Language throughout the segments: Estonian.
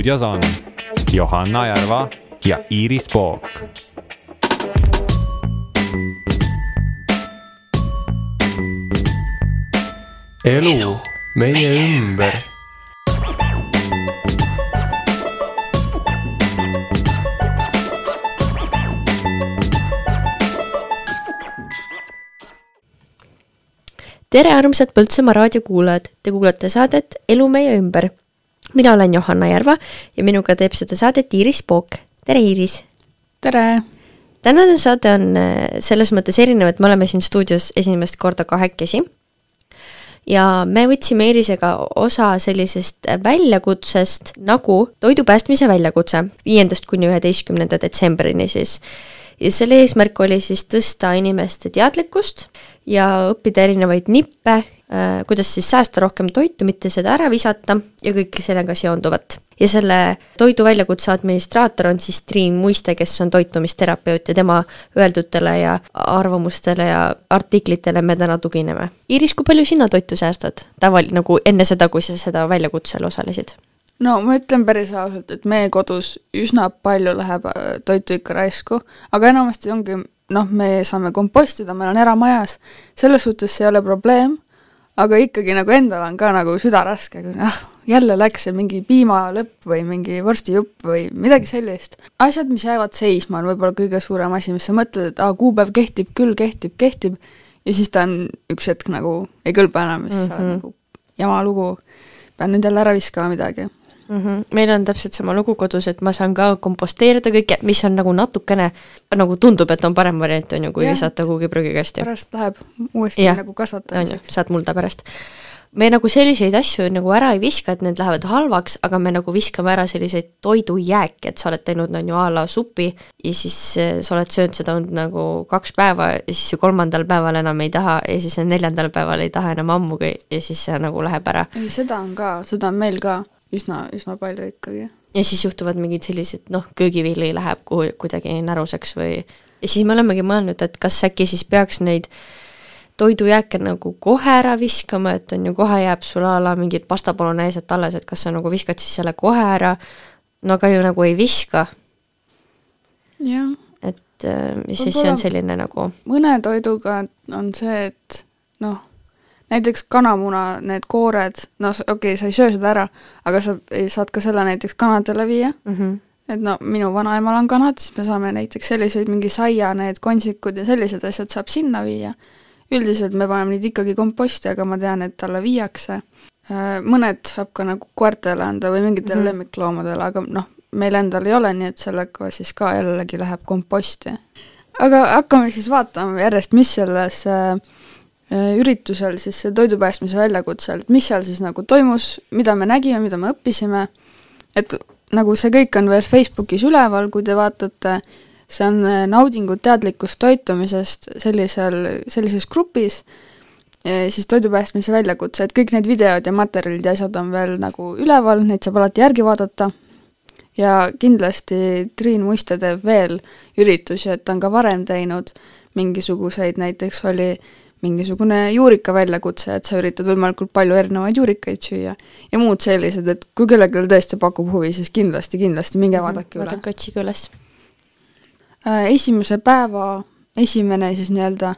stuudios on Johanna Järva ja Iiris Pook. elu meie ümber tere, armsad Põltsamaa raadiokuulajad, te kuulate saadet Elu meie ümber. Mina olen Johanna Järva ja minuga teeb seda saadet Iiris Pook. tere, Iiris! tere! tänane saade on äh, selles mõttes erinev, et me oleme siin stuudios esimest korda kahekesi. ja me võtsime Iirisega osa sellisest väljakutsest nagu toidu päästmise väljakutse, viiendast kuni üheteistkümnenda detsembrini siis ja selle eesmärk oli siis tõsta inimeste teadlikkust ja õppida erinevaid nippe, kuidas siis säästa rohkem toitu, mitte seda ära visata ja kõike sellega seonduvat. ja selle toidu väljakutse administraator on siis Triin Muiste, kes on toitumisterapeut ja tema öeldutele ja arvamustele ja artiklitele me täna tugineme. Iiris, kui palju sina toitu säästad tavali-, nagu enne seda, kui sa seda väljakutsel osalesid? no ma ütlen päris ausalt, et meie kodus üsna palju läheb äh, toitu ikka raisku, aga enamasti ongi noh, me saame kompostida, meil on eramajas, selles suhtes see ei ole probleem, aga ikkagi nagu endal on ka nagu süda raske, kui ah, jälle läks see mingi piimalõpp või mingi vorstijupp või midagi sellist. asjad, mis jäävad seisma, on võib-olla kõige suurem asi, mis sa mõtled, et aa, kuupäev kehtib küll, kehtib, kehtib, ja siis ta on üks hetk nagu ei kõlba enam ja siis mm -hmm. sa oled mhm. nagu jama lugu, pean nüüd jälle ära viskama midagi mm. -hmm. meil on täpselt sama lugu kodus, et ma saan ka komposteerida kõike, mis on nagu natukene, nagu tundub, et on parem variant, on ju, kui ja, visata kuhugi prügikasti. pärast läheb uuesti ja, nagu kasvatamiseks. saad mulda pärast. me nagu selliseid asju nagu ära ei viska, et need lähevad halvaks, aga me nagu viskame ära selliseid toidujääke, et sa oled teinud, on ju, a la supi ja siis eh, sa oled söönud seda nagu kaks päeva ja siis kolmandal päeval enam ei taha ja siis neljandal päeval ei taha enam ammugi ja siis see nagu läheb ära. ei, seda on ka, seda on meil ka üsna, üsna palju ikkagi. ja siis juhtuvad mingid sellised noh, köögivili läheb kuhu kuidagi näruseks või ja siis me olemegi mõelnud, et kas äkki siis peaks neid toidujääke nagu kohe ära viskama, et on ju, kohe jääb sul a la mingid pasta bolognaiset alles, et kas sa nagu viskad siis selle kohe ära, no aga ju nagu ei viska. jah. et äh, siis see on selline nagu mõne toiduga on see, et noh näiteks kanamuna, need koored, no okei okay,, sa ei söö seda ära, aga sa saad ka selle näiteks kanadele viia mm. -hmm. et no minu vanaemal on kanad, siis me saame näiteks selliseid, mingi saia, need kontsikud ja sellised asjad saab sinna viia. üldiselt me paneme neid ikkagi komposti, aga ma tean, et talle viiakse. Äh, mõned saab ka nagu koertele anda või mingitele mm -hmm. lemmikloomadele, aga noh, meil endal ei ole, nii et sellega siis ka jällegi läheb komposti. aga hakkame siis vaatama järjest, mis selles Äh, üritusel siis see toidu päästmise väljakutsel, et mis seal siis nagu toimus, mida me nägime, mida me õppisime, et nagu see kõik on veel Facebookis üleval, kui te vaatate, see on äh, naudingud teadlikust toitumisest sellisel, sellises grupis, siis toidu päästmise väljakutse, et kõik need videod ja materjalid ja asjad on veel nagu üleval, neid saab alati järgi vaadata, ja kindlasti Triin Muiste teeb veel üritusi, et ta on ka varem teinud mingisuguseid, näiteks oli äh, mingisugune juurika väljakutse, et sa üritad võimalikult palju erinevaid juurikaid süüa ja muud sellised, et kui kellelgi tõesti pakub huvi, siis kindlasti, kindlasti minge mm -hmm, vaadake üle. vaadake, otsige üles. Äh, esimese päeva esimene siis nii-öelda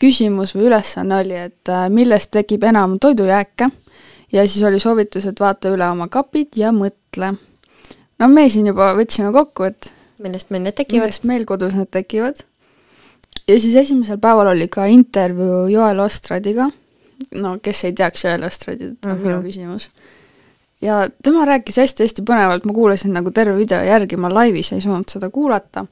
küsimus või ülesanne oli, et äh, millest tekib enam toidujääke ja siis oli soovitus, et vaata üle oma kapid ja mõtle. no me siin juba võtsime kokku, et millest meil need tekivad? millest meil kodus need tekivad ja siis esimesel päeval oli ka intervjuu Joel Ostradiga, no kes ei teaks Joel Ostradit, on mm -hmm. minu küsimus. ja tema rääkis hästi-hästi põnevalt, ma kuulasin nagu terve video järgi, ma laivis ei saanud seda kuulata.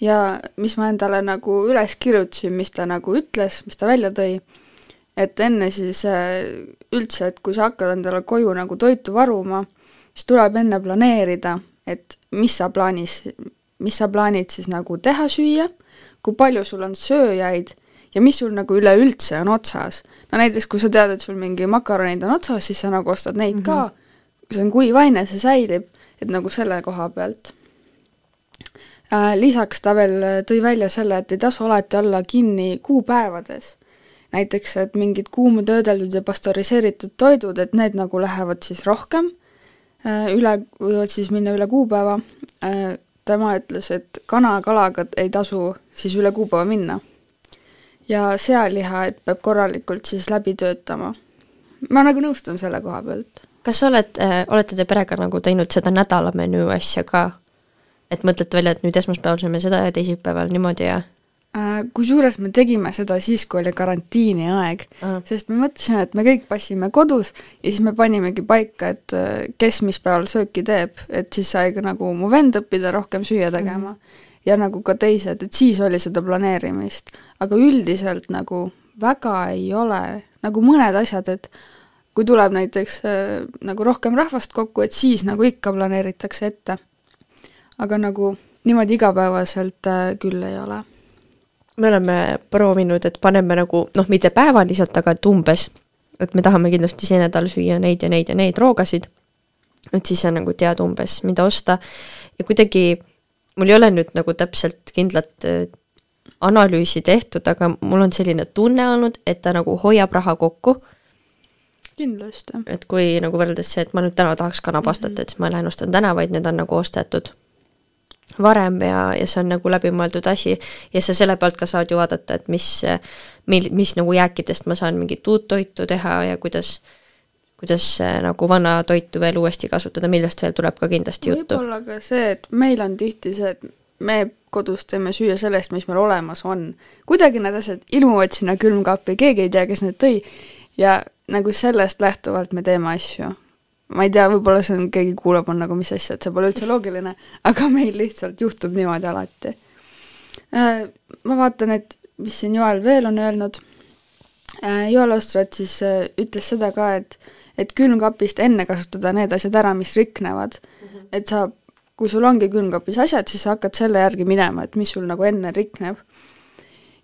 ja mis ma endale nagu üles kirjutasin, mis ta nagu ütles, mis ta välja tõi, et enne siis äh, üldse, et kui sa hakkad endale koju nagu toitu varuma, siis tuleb enne planeerida, et mis sa plaanis, mis sa plaanid siis nagu teha süüa kui palju sul on sööjaid ja mis sul nagu üleüldse on otsas. no näiteks, kui sa tead, et sul mingi makaronid on otsas, siis sa nagu ostad neid mm -hmm. ka, see on kuiv aine, see säilib, et nagu selle koha pealt äh,. Lisaks ta veel tõi välja selle, et ei tasu alati olla kinni kuupäevades. näiteks, et mingid kuumtöödeldud ja pastöriseeritud toidud, et need nagu lähevad siis rohkem äh, üle, võivad siis minna üle kuupäeva, tema ütles, et kana-kalaga ei tasu siis üle kuupäeva minna. ja sealiha, et peab korralikult siis läbi töötama. ma nagu nõustun selle koha pealt. kas sa oled äh,, olete te perega nagu teinud seda nädalamenüü asja ka? et mõtlete välja, et nüüd esmaspäeval sööme seda ja teisipäeval niimoodi ja? Äh, kusjuures me tegime seda siis, kui oli karantiini aeg, sest me mõtlesime, et me kõik passime kodus ja siis me panimegi paika, et äh, kes mis päeval sööki teeb, et siis sai ka nagu mu vend õppida rohkem süüa tegema mm -hmm. ja nagu ka teised, et siis oli seda planeerimist. aga üldiselt nagu väga ei ole, nagu mõned asjad, et kui tuleb näiteks äh, nagu rohkem rahvast kokku, et siis nagu ikka planeeritakse ette. aga nagu niimoodi igapäevaselt küll ei ole me oleme proovinud, et paneme nagu noh, mitte päevaliselt, aga et umbes, et me tahame kindlasti see nädal süüa neid ja neid ja neid roogasid, et siis sa nagu tead umbes, mida osta ja kuidagi mul ei ole nüüd nagu täpselt kindlat äh, analüüsi tehtud, aga mul on selline tunne olnud, et ta nagu hoiab raha kokku. kindlasti. et kui nagu võrreldes see, et ma nüüd täna tahaks kanapastat mm, -hmm. et siis ma lähen ostan täna, vaid need on nagu ostetud varem ja, ja see on nagu läbimõeldud asi ja sa selle pealt ka saad ju vaadata, et mis, mil, mis nagu jääkidest ma saan mingit uut toitu teha ja kuidas, kuidas nagu vana toitu veel uuesti kasutada, millest veel tuleb ka kindlasti juttu. võib-olla ka see, et meil on tihti see, et me kodus teeme süüa sellest, mis meil olemas on. kuidagi need asjad ilmuvad sinna külmkappi, keegi ei tea, kes need tõi ja nagu sellest lähtuvalt me teeme asju ma ei tea, võib-olla see on, keegi kuulab, on nagu mis asja, et see pole üldse loogiline, aga meil lihtsalt juhtub niimoodi alati. Äh, ma vaatan, et mis siin Joel veel on öelnud. Äh, Joel Ostrat siis äh, ütles seda ka, et, et külmkapist enne kasutada need asjad ära, mis riknevad mm. -hmm. et sa, kui sul ongi külmkapis asjad, siis sa hakkad selle järgi minema, et mis sul nagu enne rikneb.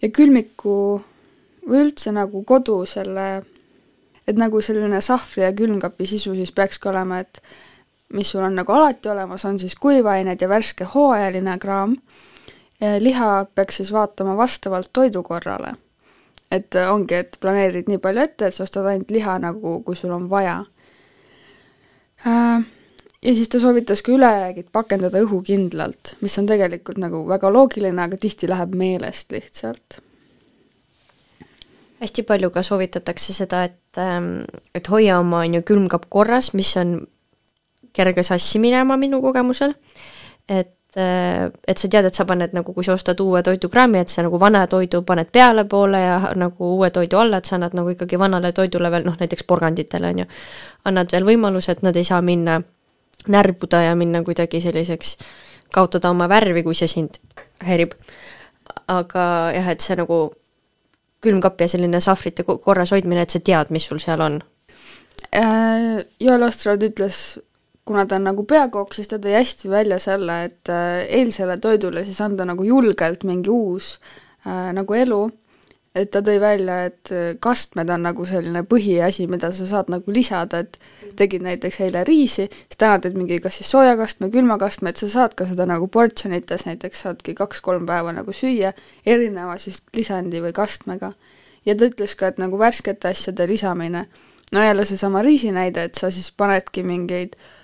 ja külmiku või üldse nagu kodu selle et nagu selline sahvri ja külmkapi sisu siis peakski olema, et mis sul on nagu alati olemas, on siis kuivained ja värske hooajaline kraam, liha peaks siis vaatama vastavalt toidukorrale. et ongi, et planeerid nii palju ette, et sa ostad ainult liha nagu, kui sul on vaja. Ja siis ta soovitas ka ülejäägid pakendada õhukindlalt, mis on tegelikult nagu väga loogiline, aga tihti läheb meelest lihtsalt hästi palju ka soovitatakse seda, et, ähm, et hoia oma, on ju, külmkapp korras, mis on kerge sassi minema minu kogemusel, et äh, et sa tead, et sa paned nagu, kui sa ostad uue toidukraami, et sa nagu vana toidu paned peale poole ja nagu uue toidu alla, et sa annad nagu ikkagi vanale toidule veel noh, näiteks porganditele on ju, annad veel võimaluse, et nad ei saa minna närbuda ja minna kuidagi selliseks, kaotada oma värvi, kui see sind häirib. aga jah, et see nagu külmkapp ja selline sahvrite korras hoidmine, et sa tead, mis sul seal on? Äh, Joel Ostrad ütles, kuna ta on nagu peakook, siis ta tõi hästi välja selle, et äh, eilsele toidule siis anda nagu julgelt mingi uus äh, nagu elu et ta tõi välja, et äh, kastmed on nagu selline põhiasi, mida sa saad nagu lisada, et tegid näiteks eile riisi, siis täna teed mingi kas siis soojakastme, külmakastme, et sa saad ka seda nagu portsjonites näiteks saadki kaks-kolm päeva nagu süüa erineva siis lisandi või kastmega. ja ta ütles ka, et nagu värskete asjade lisamine, no jälle seesama riisi näide, et sa siis panedki mingeid äh,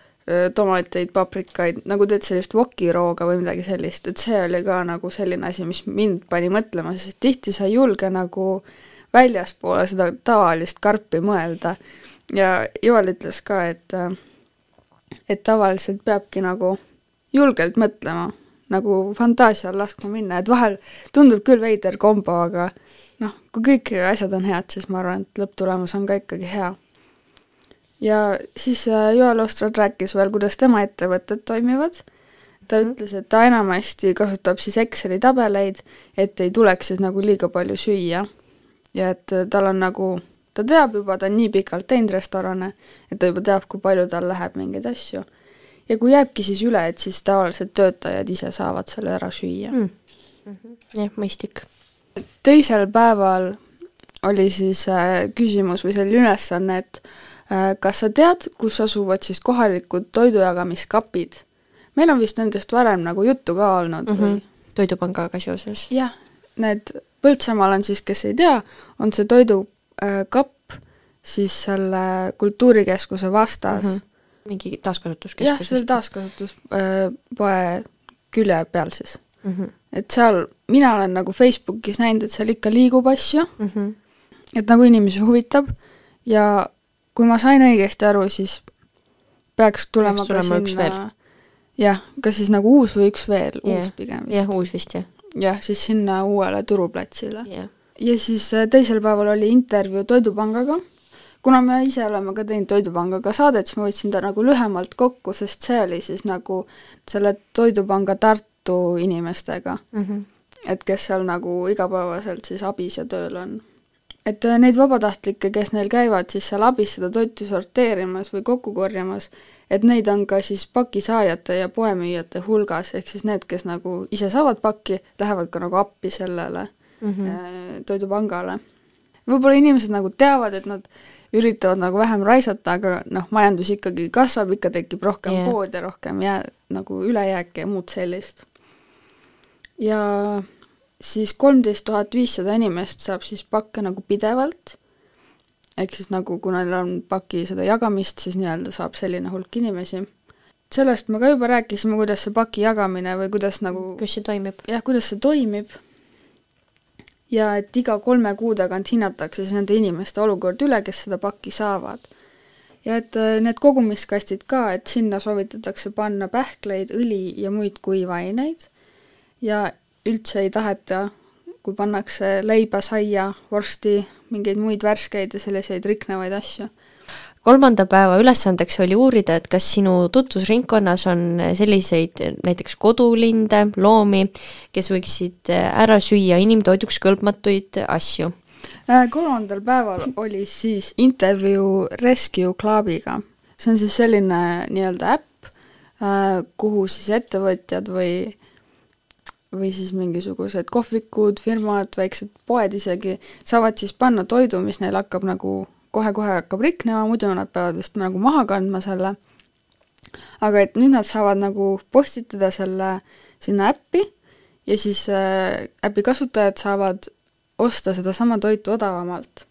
tomateid, paprikaid, nagu teed sellist wokirooga või midagi sellist, et see oli ka nagu selline asi, mis mind pani mõtlema, sest tihti sa ei julge nagu väljaspoole seda tavalist karpi mõelda. ja Joel ütles ka, et et tavaliselt peabki nagu julgelt mõtlema, nagu fantaasial laskma minna, et vahel tundub küll veider kombo, aga noh, kui kõik asjad on head, siis ma arvan, et lõpptulemus on ka ikkagi hea ja siis äh, Joel Ostrad rääkis veel, kuidas tema ettevõtted toimivad. ta mm -hmm. ütles, et ta enamasti kasutab siis Exceli tabeleid, et ei tuleks siis nagu liiga palju süüa. ja et äh, tal on nagu, ta teab juba, ta on nii pikalt teinud restorane, et ta juba teab, kui palju tal läheb mingeid asju. ja kui jääbki siis üle, et siis tavaliselt töötajad ise saavad selle ära süüa mm. -hmm. jah, mõistlik. teisel päeval oli siis äh, küsimus või selline ülesanne, et kas sa tead, kus asuvad siis kohalikud toidujagamiskapid? meil on vist nendest varem nagu juttu ka olnud mm -hmm. või? toidupangaga seoses? jah, need Põltsamaal on siis, kes ei tea, on see toidukapp äh, siis selle kultuurikeskuse vastas mm. -hmm. mingi jah, taaskasutuskeskus seal taaskasutuspoe külje peal siis. mm. -hmm. et seal, mina olen nagu Facebookis näinud, et seal ikka liigub asju, Mm -hmm. et nagu inimesi huvitab ja kui ma sain õigesti aru, siis peaks tulema, Peaks tulema ka sinna jah, kas siis nagu uus või üks veel, Jah. uus pigem jah, vist. uus vist jah, jah, siis sinna uuele turuplatsile. jah. ja siis äh, teisel päeval oli intervjuu Toidupangaga. kuna me ise oleme ka teinud Toidupangaga saadet, siis ma võtsin ta nagu lühemalt kokku, sest see oli siis nagu selle Toidupanga Tartu inimestega, Mm -hmm. et kes seal nagu igapäevaselt siis abis ja tööl on. Et äh, neid vabatahtlikke, kes neil käivad siis seal abis seda toitu sorteerimas või kokku korjamas, et neid on ka siis pakisaajate ja poemüüjate hulgas, ehk siis need, kes nagu ise saavad pakki, lähevad ka nagu appi sellele Mm mm. -hmm. toidupangale. võib-olla inimesed nagu teavad, et nad üritavad nagu vähem raisata, aga noh, majandus ikkagi kasvab, ikka tekib rohkem yeah. poode, rohkem jää-, nagu ülejääke ja muud sellist. ja siis kolmteist tuhat viissada inimest saab siis pakke nagu pidevalt, ehk siis nagu kuna neil on paki seda jagamist, siis nii-öelda saab selline hulk inimesi. sellest me ka juba rääkisime, kuidas see paki jagamine või kuidas nagu kuidas see toimib? jah, kuidas see toimib ja et iga kolme kuu tagant hinnatakse siis nende inimeste olukord üle, kes seda pakki saavad. ja et äh, need kogumiskastid ka, et sinna soovitatakse panna pähkleid, õli ja muid kuivaineid ja üldse ei taheta, kui pannakse leiba, saia, vorsti, mingeid muid värskeid ja selliseid riknevaid asju. kolmanda päeva ülesandeks oli uurida, et kas sinu tutvusringkonnas on selliseid näiteks kodulinde, loomi, kes võiksid ära süüa inimtoiduks kõlbmatuid asju. Äh, kolmandal päeval oli siis intervjuu Rescue Clubiga. see on siis selline nii-öelda äpp, kuhu siis ettevõtjad või, või siis mingisugused kohvikud, firmad, väiksed poed isegi saavad siis panna toidu, mis neil hakkab nagu kohe-kohe hakkab riknema, muidu nad peavad vist nagu maha kandma selle. aga et nüüd nad saavad nagu postitada selle sinna äppi ja siis äh, äpi kasutajad saavad osta sedasama toitu odavamalt.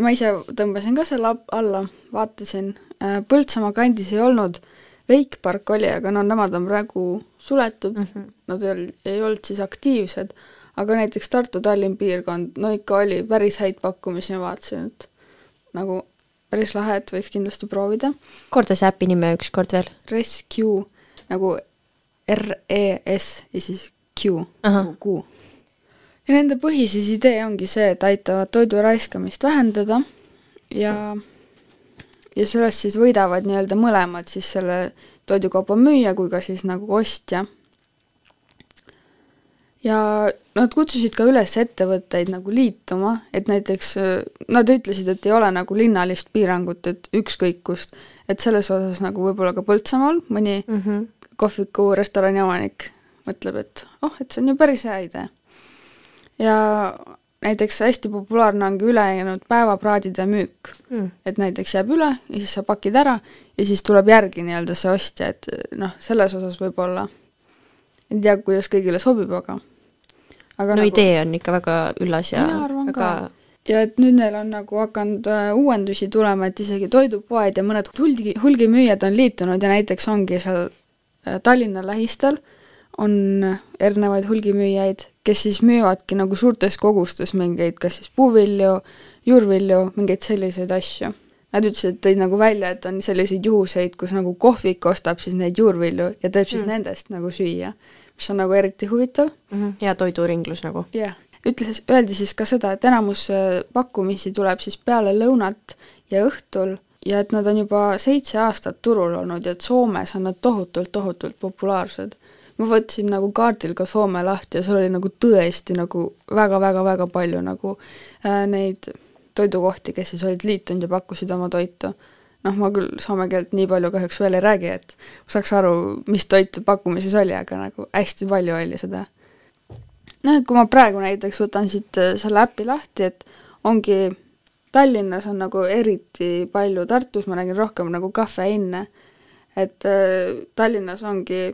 ma ise tõmbasin ka selle alla, vaatasin, Põltsamaa kandis ei olnud, Veikpark oli, aga no nemad on praegu suletud mm, -hmm. nad ei, ei olnud siis aktiivsed, aga näiteks Tartu-Tallinn piirkond, no ikka oli päris häid pakkumisi, ma vaatasin, et nagu päris lahe, et võiks kindlasti proovida. korda see äpi nime ükskord veel. Rescue nagu R-E-S ja siis Q nagu kuu. ja nende põhisis idee ongi see, et aitavad toidu raiskamist vähendada ja, ja sellest siis võidavad nii-öelda mõlemad siis selle toidukauba müüja kui ka siis nagu ostja. ja nad kutsusid ka üles ettevõtteid nagu liituma, et näiteks äh, nad ütlesid, et ei ole nagu linnalist piirangut, et ükskõik kust, et selles osas nagu võib-olla ka Põltsamaal mõni Mm -hmm. kohviku restorani omanik mõtleb, et oh, et see on ju päris hea idee. ja näiteks hästi populaarne ongi ülejäänud päevapraadide müük, Mm. et näiteks jääb üle ja siis sa pakid ära ja siis tuleb järgi nii-öelda see ostja, et noh, selles osas võib-olla ei tea, kuidas kõigile sobib, aga aga no nagu... idee on ikka väga üllas ja väga ka. ja et nüüd neil on nagu hakanud äh, uuendusi tulema, et isegi toidupoed ja mõned hulgi, hulgimüüjad on liitunud ja näiteks ongi seal äh, Tallinna lähistel on erinevaid hulgimüüjaid, kes siis müüvadki nagu suurtes kogustes mingeid kas siis puuvilju, juurvilju, mingeid selliseid asju. Nad ütlesid, tõid nagu välja, et on selliseid juhuseid, kus nagu kohvik ostab siis neid juurvilju ja teeb siis mm. nendest nagu süüa, mis on nagu eriti huvitav mm -hmm. hea toiduringlus nagu. jah, ütles, öeldi siis ka seda, et enamus äh, pakkumisi tuleb siis peale lõunat ja õhtul ja et nad on juba seitse aastat turul olnud ja et Soomes on nad tohutult, tohutult populaarsed. Ma võtsin nagu kaardil ka Soome lahti ja seal oli nagu tõesti nagu väga-väga-väga palju nagu äh, neid toidukohti, kes siis olid liitunud ja pakkusid oma toitu. noh, ma küll soome keelt nii palju kahjuks veel ei räägi, et saaks aru, mis toit pakkumises oli, aga nagu hästi palju oli seda noh, et kui ma praegu näiteks võtan siit äh, selle äpi lahti, et ongi Tallinnas on nagu eriti palju, Tartus ma nägin rohkem nagu kafeinne, et äh, Tallinnas ongi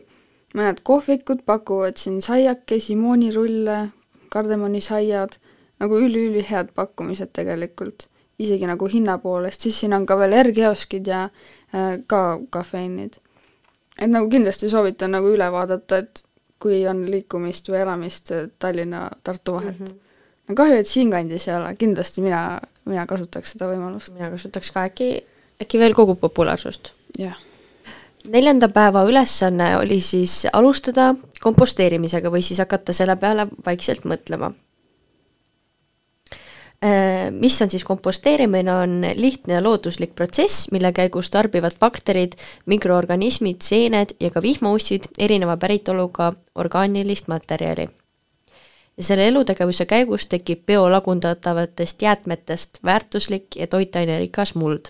mõned kohvikud pakuvad siin saiakesi, moonirulle, kardemonisaiad, nagu üli-ülihead pakkumised tegelikult. isegi nagu hinna poolest, siis siin on ka veel R-kioskid ja äh, ka kafeinid. et nagu kindlasti soovitan nagu üle vaadata, et kui on liikumist või elamist äh, Tallinna, Tartu vahet mm. -hmm. no kahju, et siinkandis ei ole, kindlasti mina, mina kasutaks seda võimalust. mina kasutaks ka, äkki, äkki veel kogub populaarsust? jah yeah neljanda päeva ülesanne oli siis alustada komposteerimisega või siis hakata selle peale vaikselt mõtlema. Äh, mis on siis komposteerimine, on lihtne ja looduslik protsess, mille käigus tarbivad bakterid, mikroorganismid, seened ja ka vihmaussid erineva päritoluga orgaanilist materjali. ja selle elutegevuse käigus tekib biolagundatavatest jäätmetest väärtuslik ja toitainerikas muld.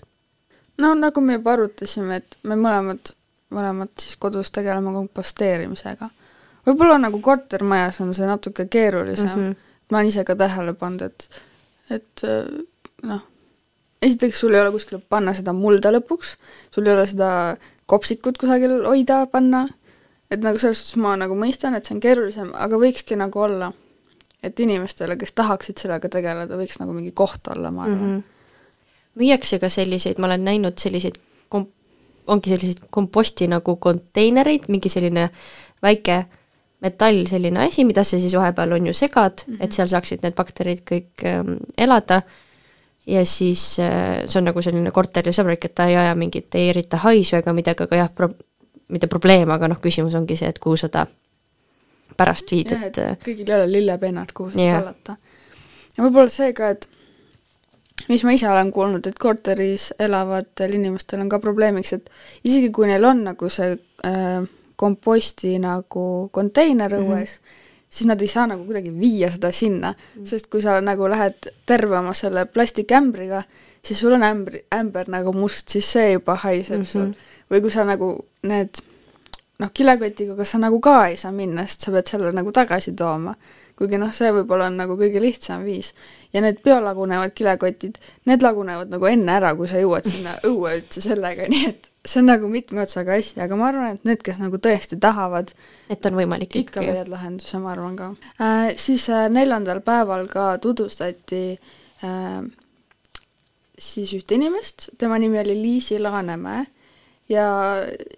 no nagu me juba arutasime, et me mõlemad mõlemad siis kodus tegeleme komposteerimisega. võib-olla nagu kortermajas on see natuke keerulisem mm, -hmm. ma olen ise ka tähele pannud, et, et noh, esiteks sul ei ole kuskile panna seda mulda lõpuks, sul ei ole seda kopsikut kusagil hoida, panna, et nagu selles suhtes ma nagu mõistan, et see on keerulisem, aga võikski nagu olla, et inimestele, kes tahaksid sellega tegeleda, võiks nagu mingi koht olla, ma arvan mm. -hmm müüakse ka selliseid, ma olen näinud selliseid komp-, ongi selliseid komposti nagu konteinereid, mingi selline väike metall, selline asi, mida sa siis vahepeal on ju segad mm, -hmm. et seal saaksid need bakterid kõik ähm, elada ja siis äh, see on nagu selline korterisõbralik, et ta ei aja mingit, ei erita haisu ega midagi, aga jah, pro-, mitte probleem, aga noh, küsimus ongi see, et kuhu sa ta pärast viid, et äh, kõigil ei ole lillepennad, kuhu seda tallata. ja võib-olla see ka, et mis ma ise olen kuulnud, et korteris elavatel inimestel on ka probleemiks, et isegi kui neil on nagu see äh, komposti nagu konteiner õues mm, -hmm. siis nad ei saa nagu kuidagi viia seda sinna mm, sest kui sa nagu lähed terve oma selle plastikämbriga, siis sul on ämbri, ämber nagu must, siis see juba haiseb mm -hmm. sul. või kui sa nagu need noh, kilekotiga sa nagu ka ei saa minna, sest sa pead selle nagu tagasi tooma kuigi noh, see võib-olla on nagu kõige lihtsam viis. ja need biolagunevad kilekotid, need lagunevad nagu enne ära, kui sa jõuad sinna õue üldse sellega, nii et see on nagu mitme otsaga asi, aga ma arvan, et need, kes nagu tõesti tahavad, et on võimalik ikka ikkagi. leiad lahenduse, ma arvan ka äh,. Siis äh, neljandal päeval ka tutvustati äh, siis ühte inimest, tema nimi oli Liisi Laanemäe ja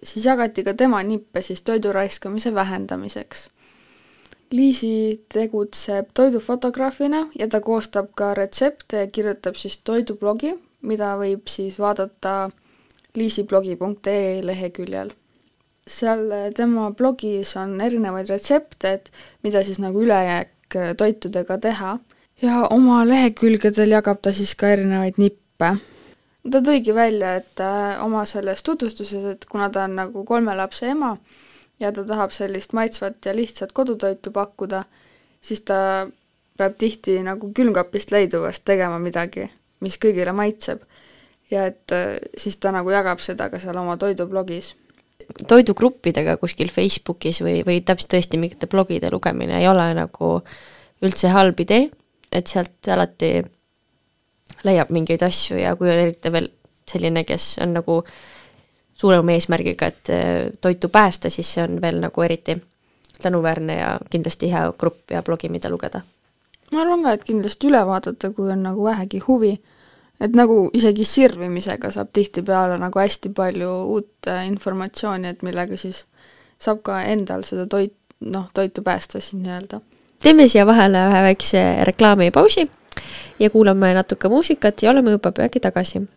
siis jagati ka tema nippe siis toidu raiskamise vähendamiseks Liisi tegutseb toidufotograafina ja ta koostab ka retsepte ja kirjutab siis toidublogi, mida võib siis vaadata liisiblogi.ee leheküljel. seal tema blogis on erinevaid retsepte, et mida siis nagu ülejääk toitudega teha ja oma lehekülgedel jagab ta siis ka erinevaid nippe. ta tõigi välja, et äh, oma selles tutvustuses, et kuna ta on nagu kolme lapse ema, ja ta tahab sellist maitsvat ja lihtsat kodutoitu pakkuda, siis ta peab tihti nagu külmkapist leiduvast tegema midagi, mis kõigile maitseb. ja et äh, siis ta nagu jagab seda ka seal oma toidublogis. toidugruppidega kuskil Facebookis või, või täpselt tõesti mingite blogide lugemine ei ole nagu üldse halb idee, et sealt alati leiab mingeid asju ja kui on eriti veel selline, kes on nagu äh, suurema eesmärgiga, et äh, toitu päästa, siis see on veel nagu eriti tänuväärne ja kindlasti hea grupp ja blogi, mida lugeda. ma arvan ka, et kindlasti üle vaadata, kui on nagu vähegi huvi. et nagu isegi sirvimisega saab tihtipeale nagu hästi palju uut äh, informatsiooni, et millega siis saab ka endal seda toit, noh, toitu päästa siis nii-öelda. teeme siia vahele ühe väikse reklaamipausi ja kuulame natuke muusikat ja oleme juba peagi tagasi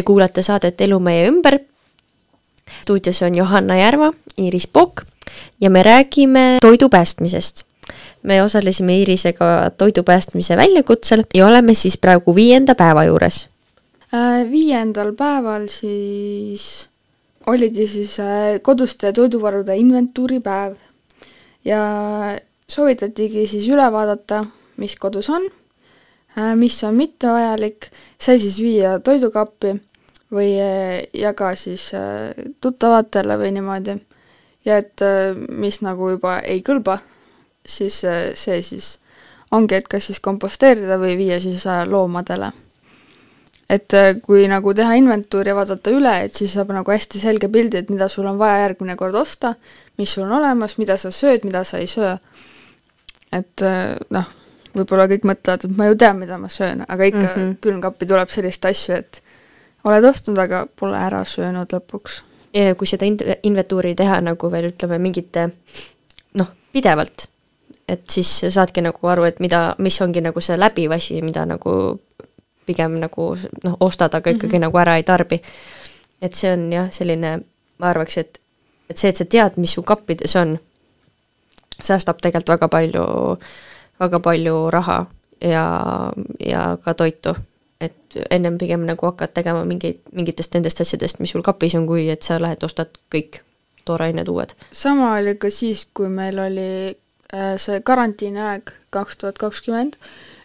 Te kuulate saadet Elu meie ümber. stuudios on Johanna Järva, Iiris Pokk ja me räägime toidu päästmisest. me osalesime Iirisega toidu päästmise väljakutsel ja oleme siis praegu viienda päeva juures. Äh, viiendal päeval siis oligi siis äh, koduste toiduvarude inventuuri päev ja soovitatigi siis üle vaadata, mis kodus on Äh, mis on mittevajalik, sai siis viia toidukappi või äh, jaga siis äh, tuttavatele või niimoodi. ja et mis nagu juba ei kõlba, siis see siis ongi, et kas siis komposteerida või viia siis loomadele. et kui nagu teha inventuur ja vaadata üle, et siis saab nagu hästi selge pildi, et mida sul on vaja järgmine kord osta, mis sul on olemas, mida sa sööd, mida sa ei söö. et noh, võib-olla kõik mõtlevad, et ma ju tean, mida ma söön, aga ikka mm -hmm. külmkappi tuleb selliseid asju, et oled ostnud, aga pole ära söönud lõpuks. kui seda in-, inventuuri teha nagu veel ütleme mingite noh, pidevalt, et siis saadki nagu aru, et mida, mis ongi nagu see läbiv asi, mida nagu pigem nagu noh, ostad, aga ikkagi mm -hmm. nagu ära ei tarbi. et see on jah, selline, ma arvaks, et, et see, et sa tead, mis su kappides on, säästab tegelikult väga palju väga palju raha ja, ja ka toitu. Et ennem pigem nagu hakkad tegema mingeid, mingitest nendest asjadest, mis sul kapis on, kui et sa lähed ostad kõik toorained uued. sama oli ka siis, kui meil oli äh, see karantiiniaeg kaks tuhat kakskümmend,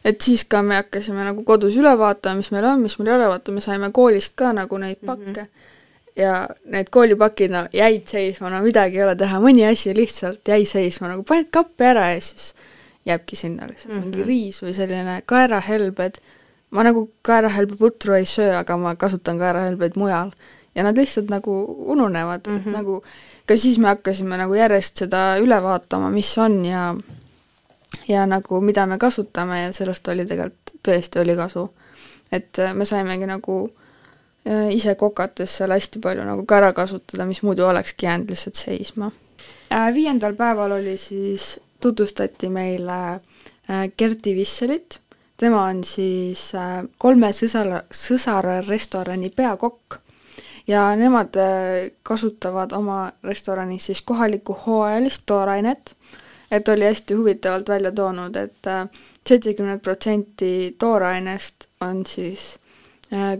et siis ka me hakkasime nagu kodus üle vaatama, mis meil on, mis meil ei ole, vaata me saime koolist ka nagu neid mhm. pakke mm. -hmm ja need koolipakid no jäid seisma, no midagi ei ole teha, mõni asi lihtsalt jäi seisma, nagu paned kappi ära ja siis jääbki sinna lihtsalt mm -hmm. mingi riis või selline kaerahelbed, ma nagu kaerahelbeputru ei söö, aga ma kasutan kaerahelbeid mujal. ja nad lihtsalt nagu ununevad mm, -hmm. nagu ka siis me hakkasime nagu järjest seda üle vaatama, mis on ja ja nagu mida me kasutame ja sellest oli tegelikult, tõesti oli kasu. et äh, me saimegi nagu äh, ise kokates seal hästi palju nagu ka ära kasutada, mis muidu olekski jäänud lihtsalt seisma. Äh, viiendal päeval oli siis tutvustati meile Gerti Visselit, tema on siis äh, kolme sõsara, sõsara restorani peakokk. Ja nemad äh, kasutavad oma restoranis siis kohalikku hooajalist toorainet, et oli hästi huvitavalt välja toonud et, et seitsekümmend protsenti toorainest on siis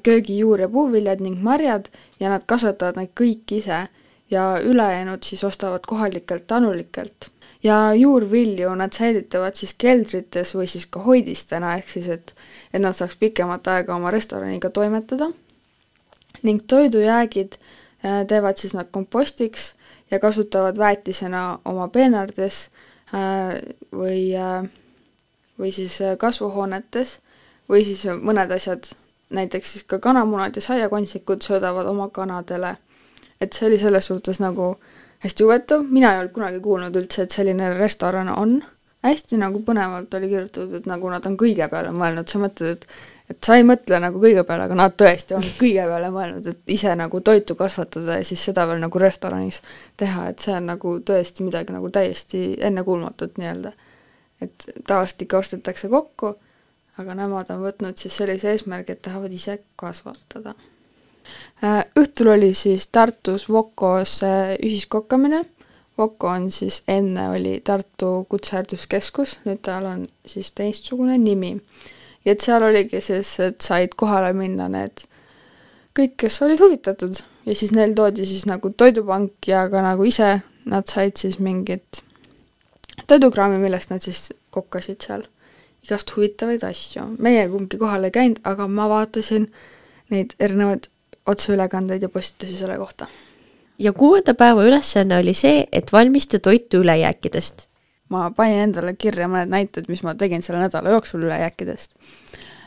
köögijuur ja puuviljad ning marjad ja nad kasvatavad neid kõik ise. Ja ülejäänud siis ostavad kohalikelt tanulikelt ja juurvilju nad säilitavad siis keldrites või siis ka hoidistena, ehk siis et, et nad saaks pikemat aega oma restoraniga toimetada. ning toidujäägid äh, teevad siis nad kompostiks ja kasutavad väetisena oma peenardes äh, või, äh, või siis kasvuhoonetes või siis mõned asjad, näiteks siis ka kanamunad ja saiakontsikud söödavad oma kanadele. et see oli selles suhtes nagu äh, hästi huvitav, mina ei olnud kunagi kuulnud üldse, et selline restoran on. hästi nagu põnevalt oli kirjutatud, et nagu nad on kõige peale mõelnud, sa mõtled, et et sa ei mõtle nagu kõige peale, aga nad tõesti on kõige peale mõelnud, et ise nagu toitu kasvatada ja siis seda veel nagu restoranis teha, et see on nagu tõesti midagi nagu täiesti ennekuulmatut nii-öelda. et tavaliselt ikka ostetakse kokku, aga nemad on võtnud siis sellise eesmärgi, et tahavad ise kasvatada õhtul oli siis Tartus Vokos äh, ühiskokkamine, Voko on siis, enne oli Tartu Kutsehariduskeskus, nüüd tal on siis teistsugune nimi. ja et seal oligi siis, et said kohale minna need kõik, kes olid huvitatud ja siis neil toodi siis nagu toidupank ja ka nagu ise nad said siis mingit toidukraami, millest nad siis kokkasid seal igast huvitavaid asju. meie kumbki kohal ei käinud, aga ma vaatasin neid erinevaid otseülekandeid ja postitusi selle kohta. ja kuuenda päeva ülesanne oli see, et valmista toitu ülejääkidest. ma panin endale kirja mõned näited, mis ma tegin selle nädala jooksul ülejääkidest.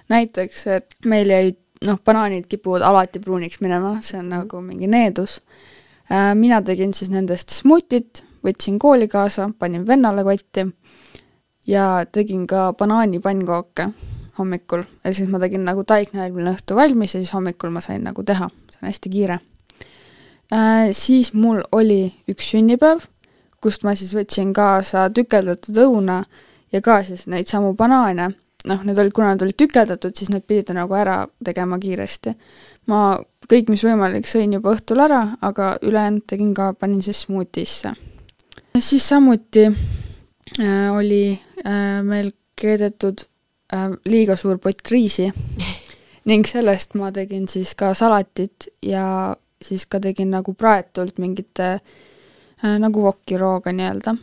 näiteks, et meil jäid noh, banaanid kipuvad alati pruuniks minema, see on nagu mingi needus. Äh, mina tegin siis nendest smuutit, võtsin kooli kaasa, panin vennale kotti ja tegin ka banaanipannkooke hommikul ja siis ma tegin nagu taigna eelmine õhtu valmis ja siis hommikul ma sain nagu teha, see on hästi kiire äh,. siis mul oli üks sünnipäev, kust ma siis võtsin kaasa tükeldatud õuna ja ka siis neid samu banaane noh, need olid, kuna nad olid tükeldatud, siis need pidid nagu ära tegema kiiresti. ma kõik, mis võimalik, sõin juba õhtul ära, aga ülejäänud tegin ka, panin siis smuutisse. siis samuti äh, oli äh, meil keedetud äh, liiga suur pott riisi ning sellest ma tegin siis ka salatit ja siis ka tegin nagu praetult mingite äh, nagu vokirooga nii-öelda.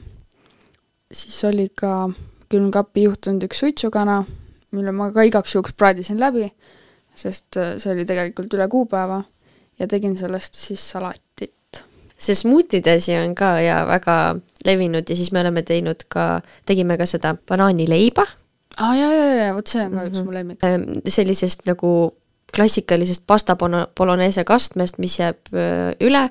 siis oli ka külmkappi juhtunud üks suitsukana, mille ma ka igaks juhuks praadisin läbi, sest äh, see oli tegelikult üle kuupäeva ja tegin sellest siis salatit. see smuutide asi on ka ja väga levinud ja siis me oleme teinud ka, tegime ka seda banaanileiba aa ah, jaa, jaa, jaa, vot see on ka mm -hmm. üks mu lemmik. Ehm, sellisest nagu klassikalisest pasta bolognese kastmest, mis jääb üle,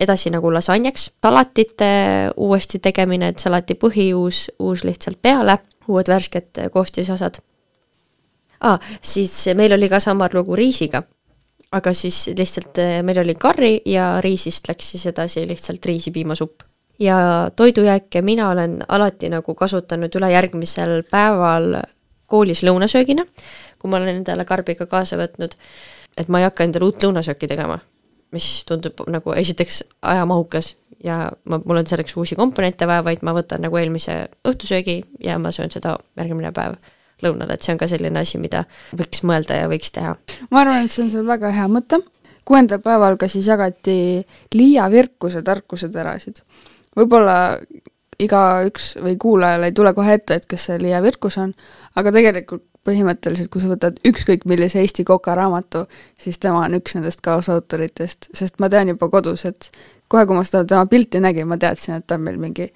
edasi nagu lasanjaks, salatite uuesti tegemine, et salati põhi uus, uus lihtsalt peale, uued värsked koostisosad ah,. siis meil oli ka sama lugu riisiga, aga siis lihtsalt meil oli karri ja riisist läks siis edasi lihtsalt riisipiimasupp ja toidujääke mina olen alati nagu kasutanud üle järgmisel päeval koolis lõunasöögina, kui ma olen endale karbiga kaasa võtnud, et ma ei hakka endale uut lõunasööki tegema, mis tundub nagu esiteks ajamahukas ja ma, mul on selleks uusi komponente vaja, vaid ma võtan nagu eelmise õhtusöögi ja ma söön seda järgmine päev lõunal, et see on ka selline asi, mida võiks mõelda ja võiks teha. ma arvan, et see on sul väga hea mõte. kuuendal päeval ka siis jagati Liia Virkuse tarkuseterasid võib-olla igaüks või kuulajal ei tule kohe ette, et kes see Liia Virkus on, aga tegelikult põhimõtteliselt, kui sa võtad ükskõik millise Eesti kokaraamatu, siis tema on üks nendest kaasautoritest, sest ma tean juba kodus, et kohe, kui ma seda tema pilti nägin, ma teadsin, et ta on meil mingi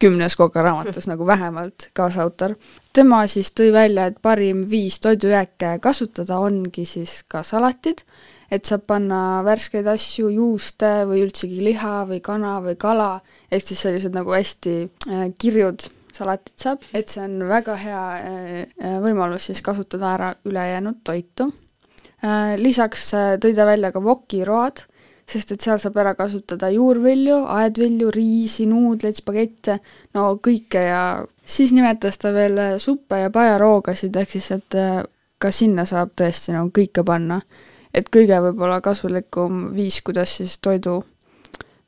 kümnes kokaraamatus nagu vähemalt kaasautor. tema siis tõi välja, et parim viis toidujääke kasutada ongi siis ka salatid et saab panna värskeid asju, juuste või üldsegi liha või kana või kala, ehk siis sellised nagu hästi äh, kirjud salatit saab, et see on väga hea äh, äh, võimalus siis kasutada ära ülejäänud toitu. Lisaks tõi ta välja ka vokiroad, sest et seal saab ära kasutada juurvilju, aedvilju, riisi, nuudleid, spagette, no kõike ja siis nimetas ta veel suppe ja pajaroogasid, ehk siis et ka sinna saab tõesti nagu kõike panna et kõige võib-olla kasulikum viis, kuidas siis toidu,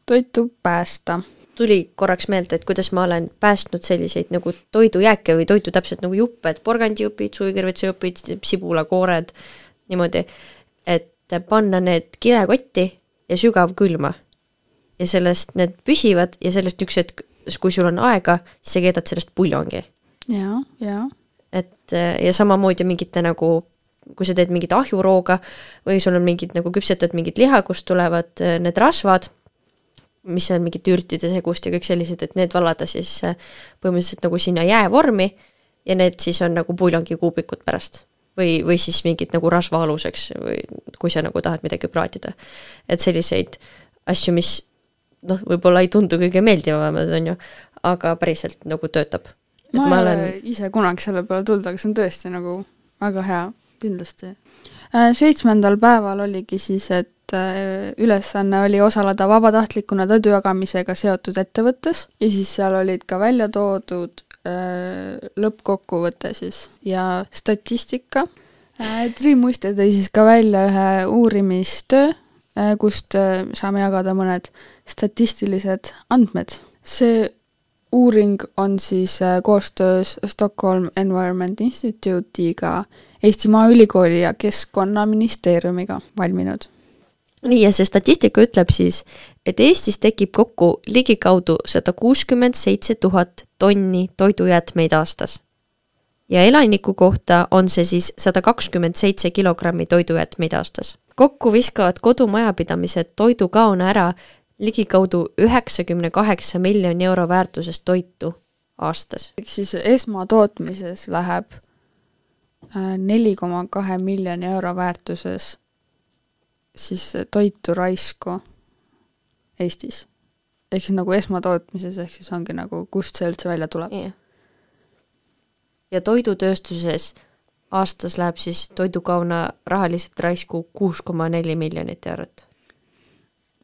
toitu päästa. tuli korraks meelde, et kuidas ma olen päästnud selliseid nagu toidujääke või toitu täpselt nagu juppe, et porgandijupid, suvikõrvitsejupid, sibulakoored, niimoodi, et panna need kilekotti ja sügavkülma. ja sellest need püsivad ja sellest üks hetk, kui sul on aega, siis sa keedad sellest puljongi. jaa, jaa. et ja samamoodi mingite nagu kui sa teed mingit ahjurooga või sul on mingid nagu küpsetad mingit liha, kust tulevad äh, need rasvad, mis on mingite ürtide segust ja kõik sellised, et need vallada siis äh, põhimõtteliselt nagu sinna jäävormi ja need siis on nagu puljongikuubikud pärast. või, või siis mingid nagu rasva aluseks või kui sa nagu tahad midagi praatida. et selliseid asju, mis noh, võib-olla ei tundu kõige meeldivamad, on ju, aga päriselt nagu töötab. ma ei olen... ole ise kunagi selle peale tulnud, aga see on tõesti nagu väga hea kindlasti. Äh, seitsmendal päeval oligi siis, et äh, ülesanne oli osaleda vabatahtlikuna toidu jagamisega seotud ettevõttes ja siis seal olid ka välja toodud äh, lõppkokkuvõte siis ja statistika. Triin Muiste tõi siis ka välja ühe uurimistöö, kust saame jagada mõned statistilised andmed. see uuring on siis koostöös Stockholm Environment Institute'iga Eesti Maaülikooli ja Keskkonnaministeeriumiga valminud. nii, ja see statistika ütleb siis, et Eestis tekib kokku ligikaudu sada kuuskümmend seitse tuhat tonni toidujäätmeid aastas. ja elaniku kohta on see siis sada kakskümmend seitse kilogrammi toidujäätmeid aastas. kokku viskavad kodumajapidamised toidukaona ära ligikaudu üheksakümne kaheksa miljoni euro väärtuses toitu aastas. ehk siis esmatootmises läheb Äh, neli koma kahe miljoni euro väärtuses siis toitu raisku Eestis. ehk siis nagu esmatootmises, ehk siis ongi nagu, kust see üldse välja tuleb yeah.. ja toidutööstuses aastas läheb siis toidukauna rahaliselt raisku kuus koma neli miljonit eurot.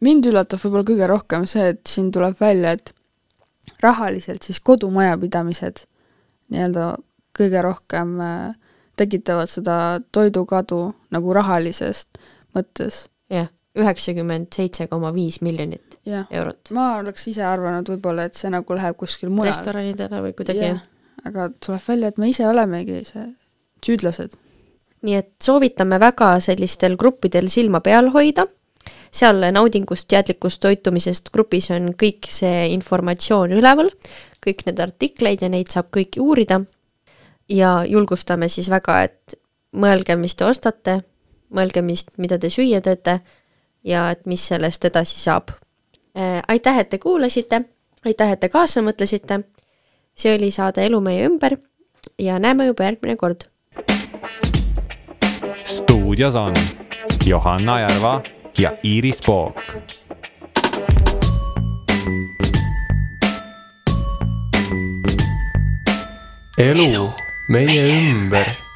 mind üllatab võib-olla kõige rohkem see, et siin tuleb välja, et rahaliselt siis kodumajapidamised nii-öelda kõige rohkem äh, tekitavad seda toidukadu nagu rahalisest mõttes. jah, üheksakümmend seitse koma viis miljonit jah, eurot. ma oleks ise arvanud võib-olla, et see nagu läheb kuskil mujal. restoranidele või kuidagi jah, aga tuleb välja, et me ise olemegi see süüdlased. nii et soovitame väga sellistel gruppidel silma peal hoida, seal naudingust, teadlikust toitumisest grupis on kõik see informatsioon üleval, kõik need artikleid ja neid saab kõiki uurida ja julgustame siis väga, et mõelge, mis te ostate, mõelge, mis, mida te süüa teete ja et mis sellest edasi saab. aitäh, et te kuulasite, aitäh, et te kaasa mõtlesite, see oli saade Elu meie ümber ja näeme juba järgmine kord stuudios on Johanna Järva ja Iiris Pook. elu meie ümber